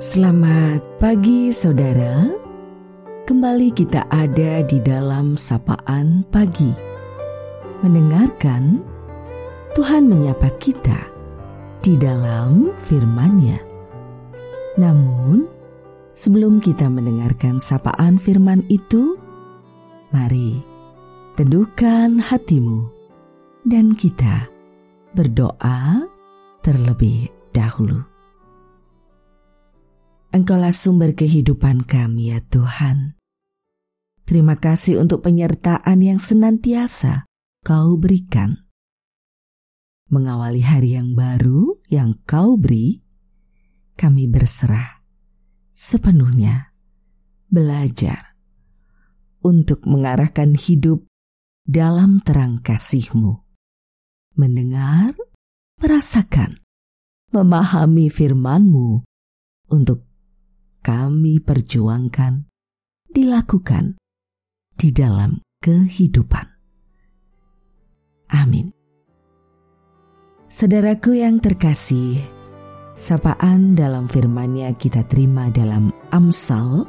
Selamat pagi saudara. Kembali kita ada di dalam sapaan pagi. Mendengarkan Tuhan menyapa kita di dalam firman-Nya. Namun, sebelum kita mendengarkan sapaan firman itu, mari teduhkan hatimu dan kita berdoa terlebih dahulu. Engkaulah sumber kehidupan kami ya Tuhan. Terima kasih untuk penyertaan yang senantiasa kau berikan. Mengawali hari yang baru yang kau beri, kami berserah sepenuhnya belajar untuk mengarahkan hidup dalam terang kasih-Mu. Mendengar, merasakan, memahami firman-Mu untuk kami perjuangkan, dilakukan di dalam kehidupan. Amin. Saudaraku yang terkasih, sapaan dalam firman-Nya kita terima dalam Amsal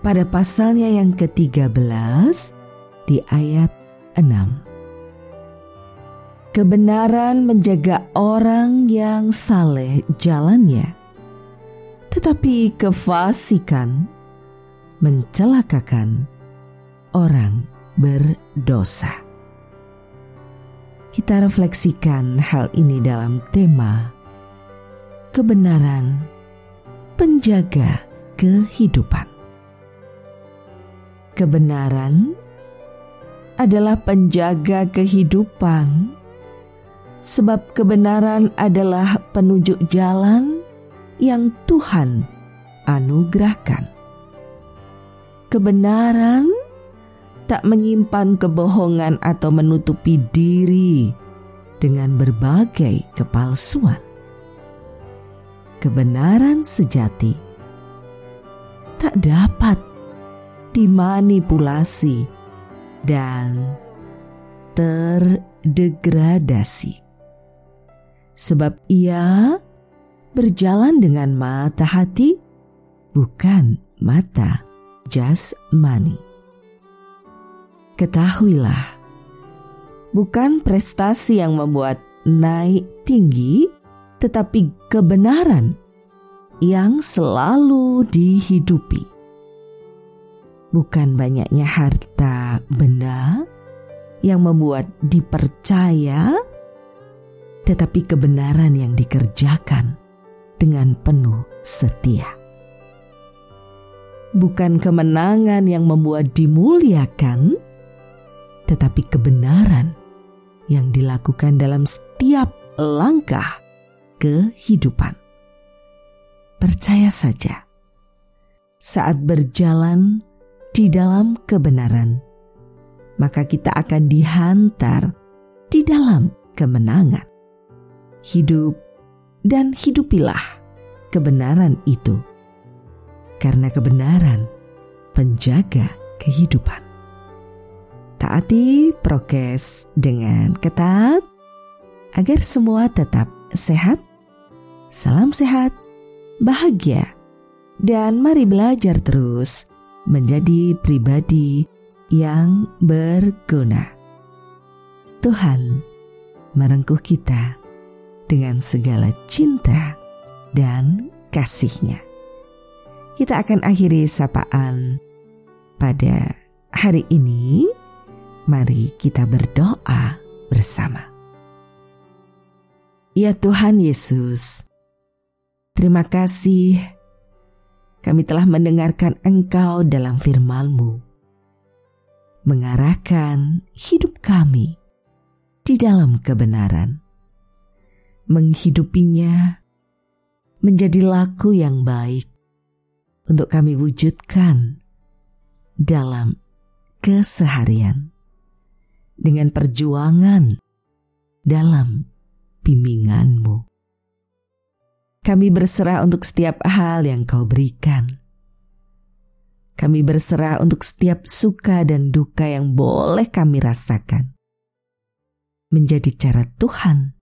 pada pasalnya yang ke-13 di ayat 6. Kebenaran menjaga orang yang saleh jalannya tetapi kefasikan mencelakakan orang berdosa. Kita refleksikan hal ini dalam tema kebenaran penjaga kehidupan. Kebenaran adalah penjaga kehidupan, sebab kebenaran adalah penunjuk jalan yang Tuhan anugerahkan. Kebenaran tak menyimpan kebohongan atau menutupi diri dengan berbagai kepalsuan. Kebenaran sejati tak dapat dimanipulasi dan terdegradasi, sebab ia berjalan dengan mata hati, bukan mata jasmani. Ketahuilah, bukan prestasi yang membuat naik tinggi, tetapi kebenaran yang selalu dihidupi. Bukan banyaknya harta benda yang membuat dipercaya, tetapi kebenaran yang dikerjakan dengan penuh setia. Bukan kemenangan yang membuat dimuliakan, tetapi kebenaran yang dilakukan dalam setiap langkah kehidupan. Percaya saja, saat berjalan di dalam kebenaran, maka kita akan dihantar di dalam kemenangan. Hidup dan hidupilah kebenaran itu. Karena kebenaran penjaga kehidupan. Taati prokes dengan ketat agar semua tetap sehat. Salam sehat, bahagia, dan mari belajar terus menjadi pribadi yang berguna. Tuhan merengkuh kita dengan segala cinta dan kasihnya. Kita akan akhiri sapaan pada hari ini. Mari kita berdoa bersama. Ya Tuhan Yesus, terima kasih kami telah mendengarkan Engkau dalam firman-Mu. Mengarahkan hidup kami di dalam kebenaran menghidupinya menjadi laku yang baik untuk kami wujudkan dalam keseharian dengan perjuangan dalam bimbinganmu. Kami berserah untuk setiap hal yang kau berikan. Kami berserah untuk setiap suka dan duka yang boleh kami rasakan. Menjadi cara Tuhan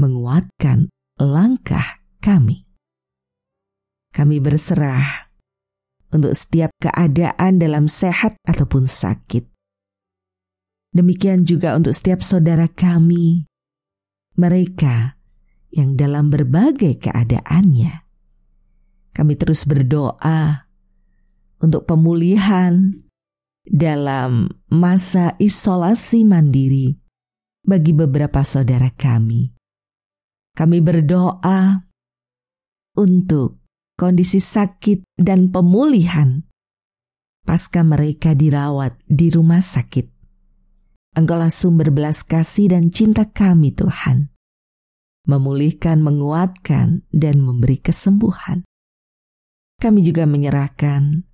menguatkan langkah kami. Kami berserah untuk setiap keadaan dalam sehat ataupun sakit. Demikian juga untuk setiap saudara kami, mereka yang dalam berbagai keadaannya. Kami terus berdoa untuk pemulihan dalam masa isolasi mandiri bagi beberapa saudara kami. Kami berdoa untuk kondisi sakit dan pemulihan pasca mereka dirawat di rumah sakit. Engkaulah sumber belas kasih dan cinta kami Tuhan. Memulihkan, menguatkan, dan memberi kesembuhan. Kami juga menyerahkan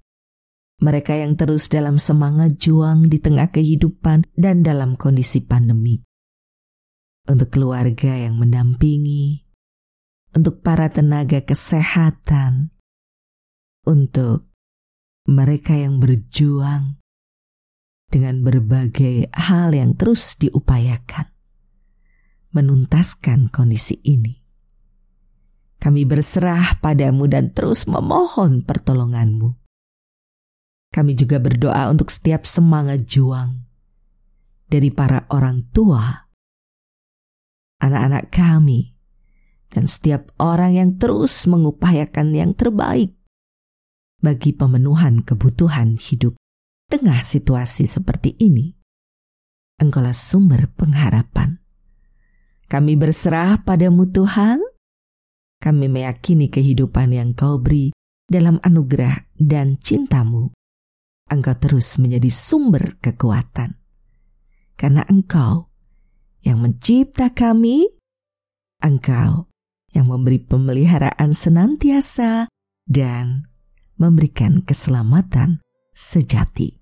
mereka yang terus dalam semangat juang di tengah kehidupan dan dalam kondisi pandemi. Untuk keluarga yang mendampingi, untuk para tenaga kesehatan, untuk mereka yang berjuang dengan berbagai hal yang terus diupayakan, menuntaskan kondisi ini. Kami berserah padamu dan terus memohon pertolonganmu. Kami juga berdoa untuk setiap semangat juang dari para orang tua, anak-anak kami, dan setiap orang yang terus mengupayakan yang terbaik bagi pemenuhan kebutuhan hidup. Tengah situasi seperti ini, Engkaulah sumber pengharapan. Kami berserah padamu Tuhan. Kami meyakini kehidupan yang kau beri dalam anugerah dan cintamu. Engkau terus menjadi sumber kekuatan. Karena engkau yang mencipta kami, engkau yang memberi pemeliharaan senantiasa dan memberikan keselamatan sejati.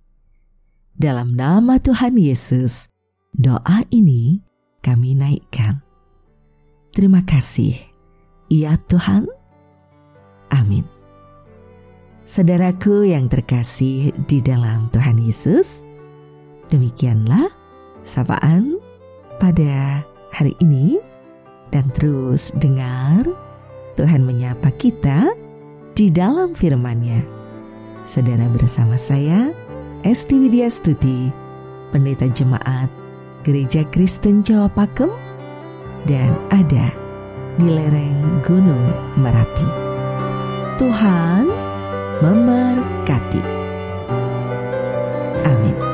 Dalam nama Tuhan Yesus, doa ini kami naikkan. Terima kasih, ya Tuhan. Amin. Saudaraku yang terkasih di dalam Tuhan Yesus, demikianlah sapaan pada hari ini dan terus dengar Tuhan menyapa kita di dalam firman-Nya. Saudara bersama saya, Esti Widya Stuti, Pendeta Jemaat Gereja Kristen Jawa Pakem, dan ada di lereng Gunung Merapi. Tuhan memberkati. Amin.